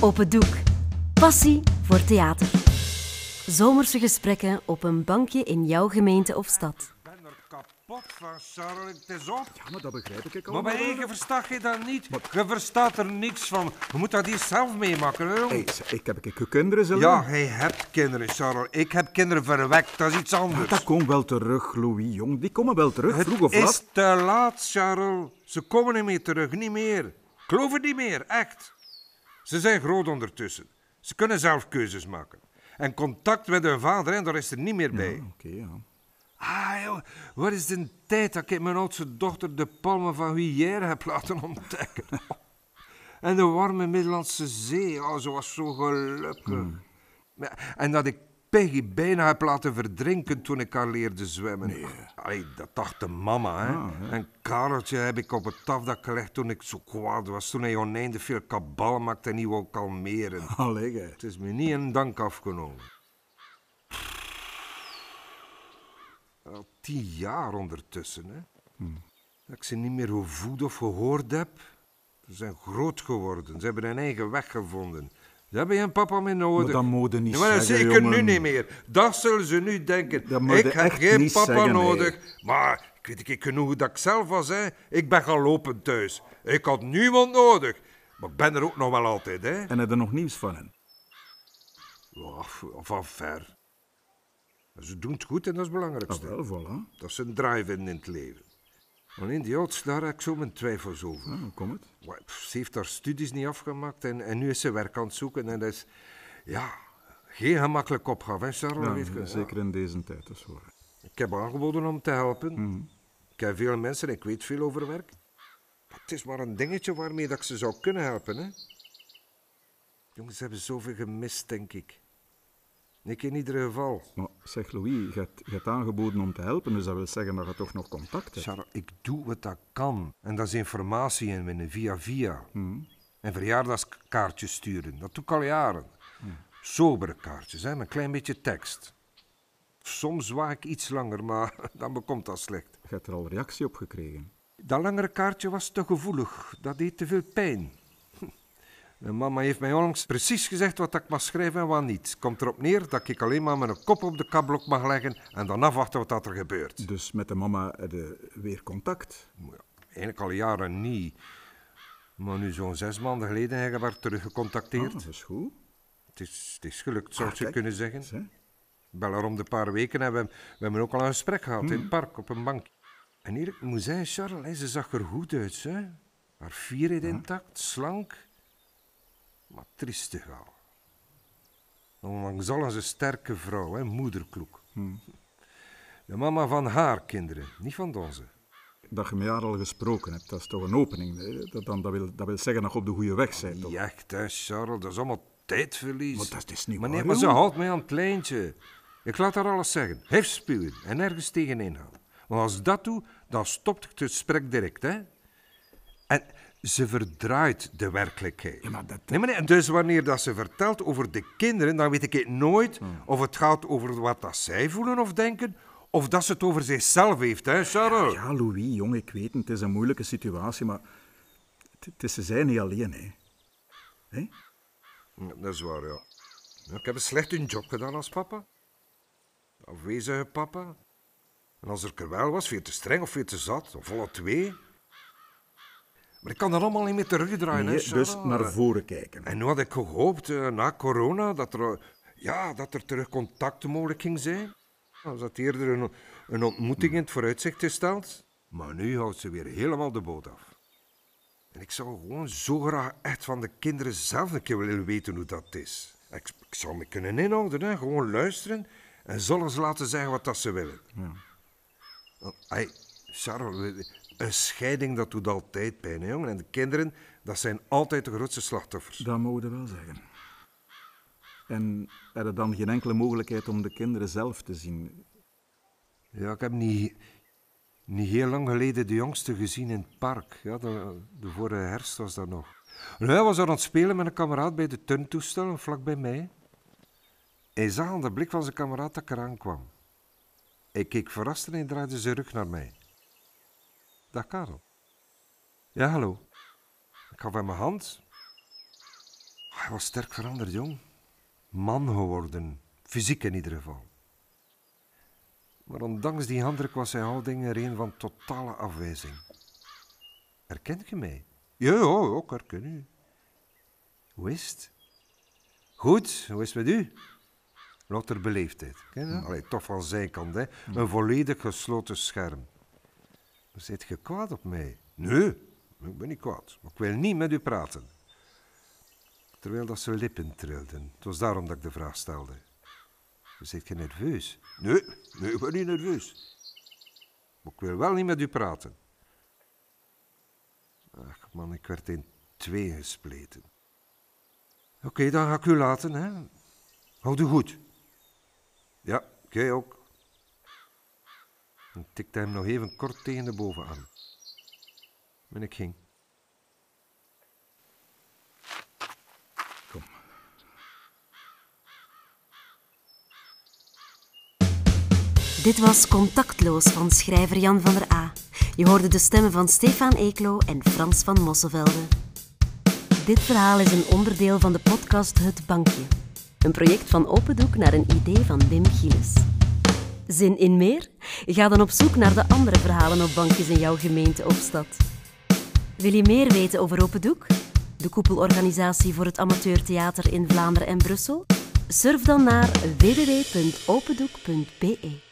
Open doek. Passie voor theater. Zomerse gesprekken op een bankje in jouw gemeente of stad. Ik ben er kapot van, Charles. Het is op. Ja, maar dat begrijp ik Maar allemaal. bij je verstaat je dat niet. Je verstaat er niks van. Je moet dat hier zelf meemaken, hè. Hey, ik heb ik kinderen zelf. Ja, hij hebt kinderen, Charles. Ik heb kinderen verwekt. Dat is iets anders. Dat komt wel terug, Louis, jong. Die komen wel terug, vroeg of Het laat. is te laat, Charles. Ze komen niet meer terug, niet meer. Ik geloof het niet meer, echt. Ze zijn groot ondertussen. Ze kunnen zelf keuzes maken. En contact met hun vader, hè, daar is er niet meer bij. Oké, ja. Ah, joh, wat is de tijd dat ik mijn oudste dochter de palmen van Huillère heb laten ontdekken? en de warme Middellandse Zee, oh, ze was zo gelukkig. Ja, En dat ik Peggy bijna heb laten verdrinken toen ik haar leerde zwemmen. Allee, dat dacht de mama, hè. En Kareltje heb ik op het tafdak gelegd toen ik zo kwaad was. Toen hij oneindig veel kabal maakte en niet wou kalmeren. Allee. Het is me niet een dank afgenomen. Al tien jaar ondertussen, hè. Dat ik ze niet meer gevoed of gehoord heb. Ze zijn groot geworden. Ze hebben hun eigen weg gevonden. Ze hebben geen papa meer nodig. Maar dat moet je niet Ja, maar zeggen, zeker nu niet meer. Dat zullen ze nu denken. Dat ik je heb geen papa zeggen, nodig. Maar ik weet ik genoeg dat ik zelf was. Hè. Ik ben gaan lopen thuis. Ik had niemand nodig. Maar ik ben er ook nog wel altijd. Hè. En heb je nog nieuws van hen? Ja, van ver. Ze doen het goed en dat is het Ah, belangrijkste. wel, voilà. Dat ze een drive hebben in het leven. Alleen die oudste, daar heb ik zo mijn twijfels over. Ah, hoe komt het? Ze heeft haar studies niet afgemaakt en, en nu is ze werk aan het zoeken. En dat is, ja, geen gemakkelijk opgave, hè, Charles? Zeker in deze tijd, dat is waar. Ik heb aangeboden om te helpen. Mhm. Ik ken veel mensen en ik weet veel over werk. Maar het is maar een dingetje waarmee dat ik ze zou kunnen helpen, hè. Jongens, ze hebben zoveel gemist, denk ik. Ik in ieder geval. Maar zeg, Louis, je hebt, je hebt aangeboden om te helpen, dus dat wil zeggen dat je toch nog contact hebt. Ik doe wat dat kan. En dat is informatie inwinnen via via. En verjaardagskaartjes sturen. Dat doe ik al jaren. Sobere kaartjes, hè, met een klein beetje tekst. Soms waag ik iets langer, maar dan bekomt dat slecht. Je hebt er al reactie op gekregen. Dat langere kaartje was te gevoelig. Dat deed te veel pijn. Mijn mama heeft mij onlangs precies gezegd wat ik mag schrijven en wat niet. Komt erop neer dat ik alleen maar mijn kop op de kabblok mag leggen en dan afwachten wat er gebeurt. Dus met de mama heb je weer contact. Ja, Eigenlijk al jaren niet. Maar nu zo'n zes maanden geleden hebben we haar terug gecontacteerd. Ah, dat is goed. Het, is, het is gelukt, zou Ah, je kijk. kunnen zeggen. Zeg. Ik bel haar om de paar weken en we, we hebben ook al een gesprek gehad in Hmm. het park op een bank. En hier, ik moet zeggen, Charles, ze zag er goed uit. Hè? Haar fierheid intact, slank, maar triestig al. Ondanks alles een sterke vrouw, hè, moederkloek. Hmm. De mama van haar kinderen, niet van onze. Dat je met haar al gesproken hebt, dat is toch een opening. hè? Dat, dan, dat, wil, dat wil zeggen dat je op de goede weg bent. toch? Niet echt, hè, Charles, dat is allemaal tijdverlies. Maar dat is niet Maar waar, nee, maar ze houdt mij aan het lijntje. Ik laat haar alles zeggen. Hef spuwen en nergens tegenin gaan. Want als dat doe, dan stopt het gesprek direct, hè. Ze verdraait de werkelijkheid. Ja, maar dat- Nee, maar nee, dus wanneer dat ze vertelt over de kinderen, dan weet ik nooit Hmm. of het gaat over wat dat zij voelen of denken, of dat ze het over zichzelf heeft, hè, Charles? Ja, Louis, jong, ik weet het, het is een moeilijke situatie, maar het, is ze zijn niet alleen, hè. Hè? Ja, dat is waar, ja. Ik heb een slecht hun job gedaan als papa. Afwezige papa. En als er er wel was, veel te streng of veel te zat, of alle twee. Maar ik kan dat allemaal niet meer terugdraaien, hè, dus naar voren kijken. En nu had ik gehoopt, eh, na corona, dat er, eh, ja, dat er terug contact mogelijk ging zijn. Als dat eerder een, een ontmoeting in het vooruitzicht gesteld. Maar nu houdt ze weer helemaal de boot af. En ik zou gewoon zo graag echt van de kinderen zelf een keer willen weten hoe dat is. Ik, ik zou me kunnen inhouden, hè? gewoon luisteren en zullen ze laten zeggen wat dat ze willen. Want, Hey, Charles, een scheiding dat doet altijd pijn, hè, jongen. En de kinderen, dat zijn altijd de grootste slachtoffers. Dat mogen we wel zeggen. En er is dan geen enkele mogelijkheid om de kinderen zelf te zien. Ja, ik heb niet, niet heel lang geleden de jongste gezien in het park. Ja, de, de vorige herfst was dat nog. En hij was daar aan het spelen met een kameraad bij de turntoestel, vlak bij mij. Hij zag aan de blik van zijn kameraad dat ik eraan kwam. Hij keek verrast en hij draaide zijn rug naar mij. Dag Karel. Ja, hallo. Ik gaf hem mijn hand. Hij was sterk veranderd, jong. Man geworden, fysiek in ieder geval. Maar ondanks die handdruk was zijn houding er een van totale afwijzing. Herkent je mij? Ja, ja, ik herken u. Hoe is het? Goed, hoe is het met u? Louter beleefdheid. Ken je dat? Allee, toch van zijn kant, hè. Een volledig gesloten scherm. Zit je kwaad op mij? Nee, ik ben niet kwaad. Maar ik wil niet met u praten. Terwijl dat zijn lippen trilden. Het was daarom dat ik de vraag stelde. Zit je nerveus? Nee, nee, ik ben niet nerveus. Ik wil wel niet met u praten. Ach man, ik werd in twee gespleten. Oké, dan ga ik u laten, hè. Houd u goed. Ja, jij ook. En tikte hem nog even kort tegen de bovenarm. En ik ging. Kom. Dit was Contactloos van schrijver Jan van der A. Je hoorde de stemmen van Stefan Eeklo en Frans van Mossevelde. Dit verhaal is een onderdeel van de podcast Het Bankje. Een project van Open Doek naar een idee van Wim Gilles. Zin in meer? Ga dan op zoek naar de andere verhalen op bankjes in jouw gemeente of stad. Wil je meer weten over Open Doek? De koepelorganisatie voor het amateurtheater in Vlaanderen en Brussel? Surf dan naar www.opendoek.be.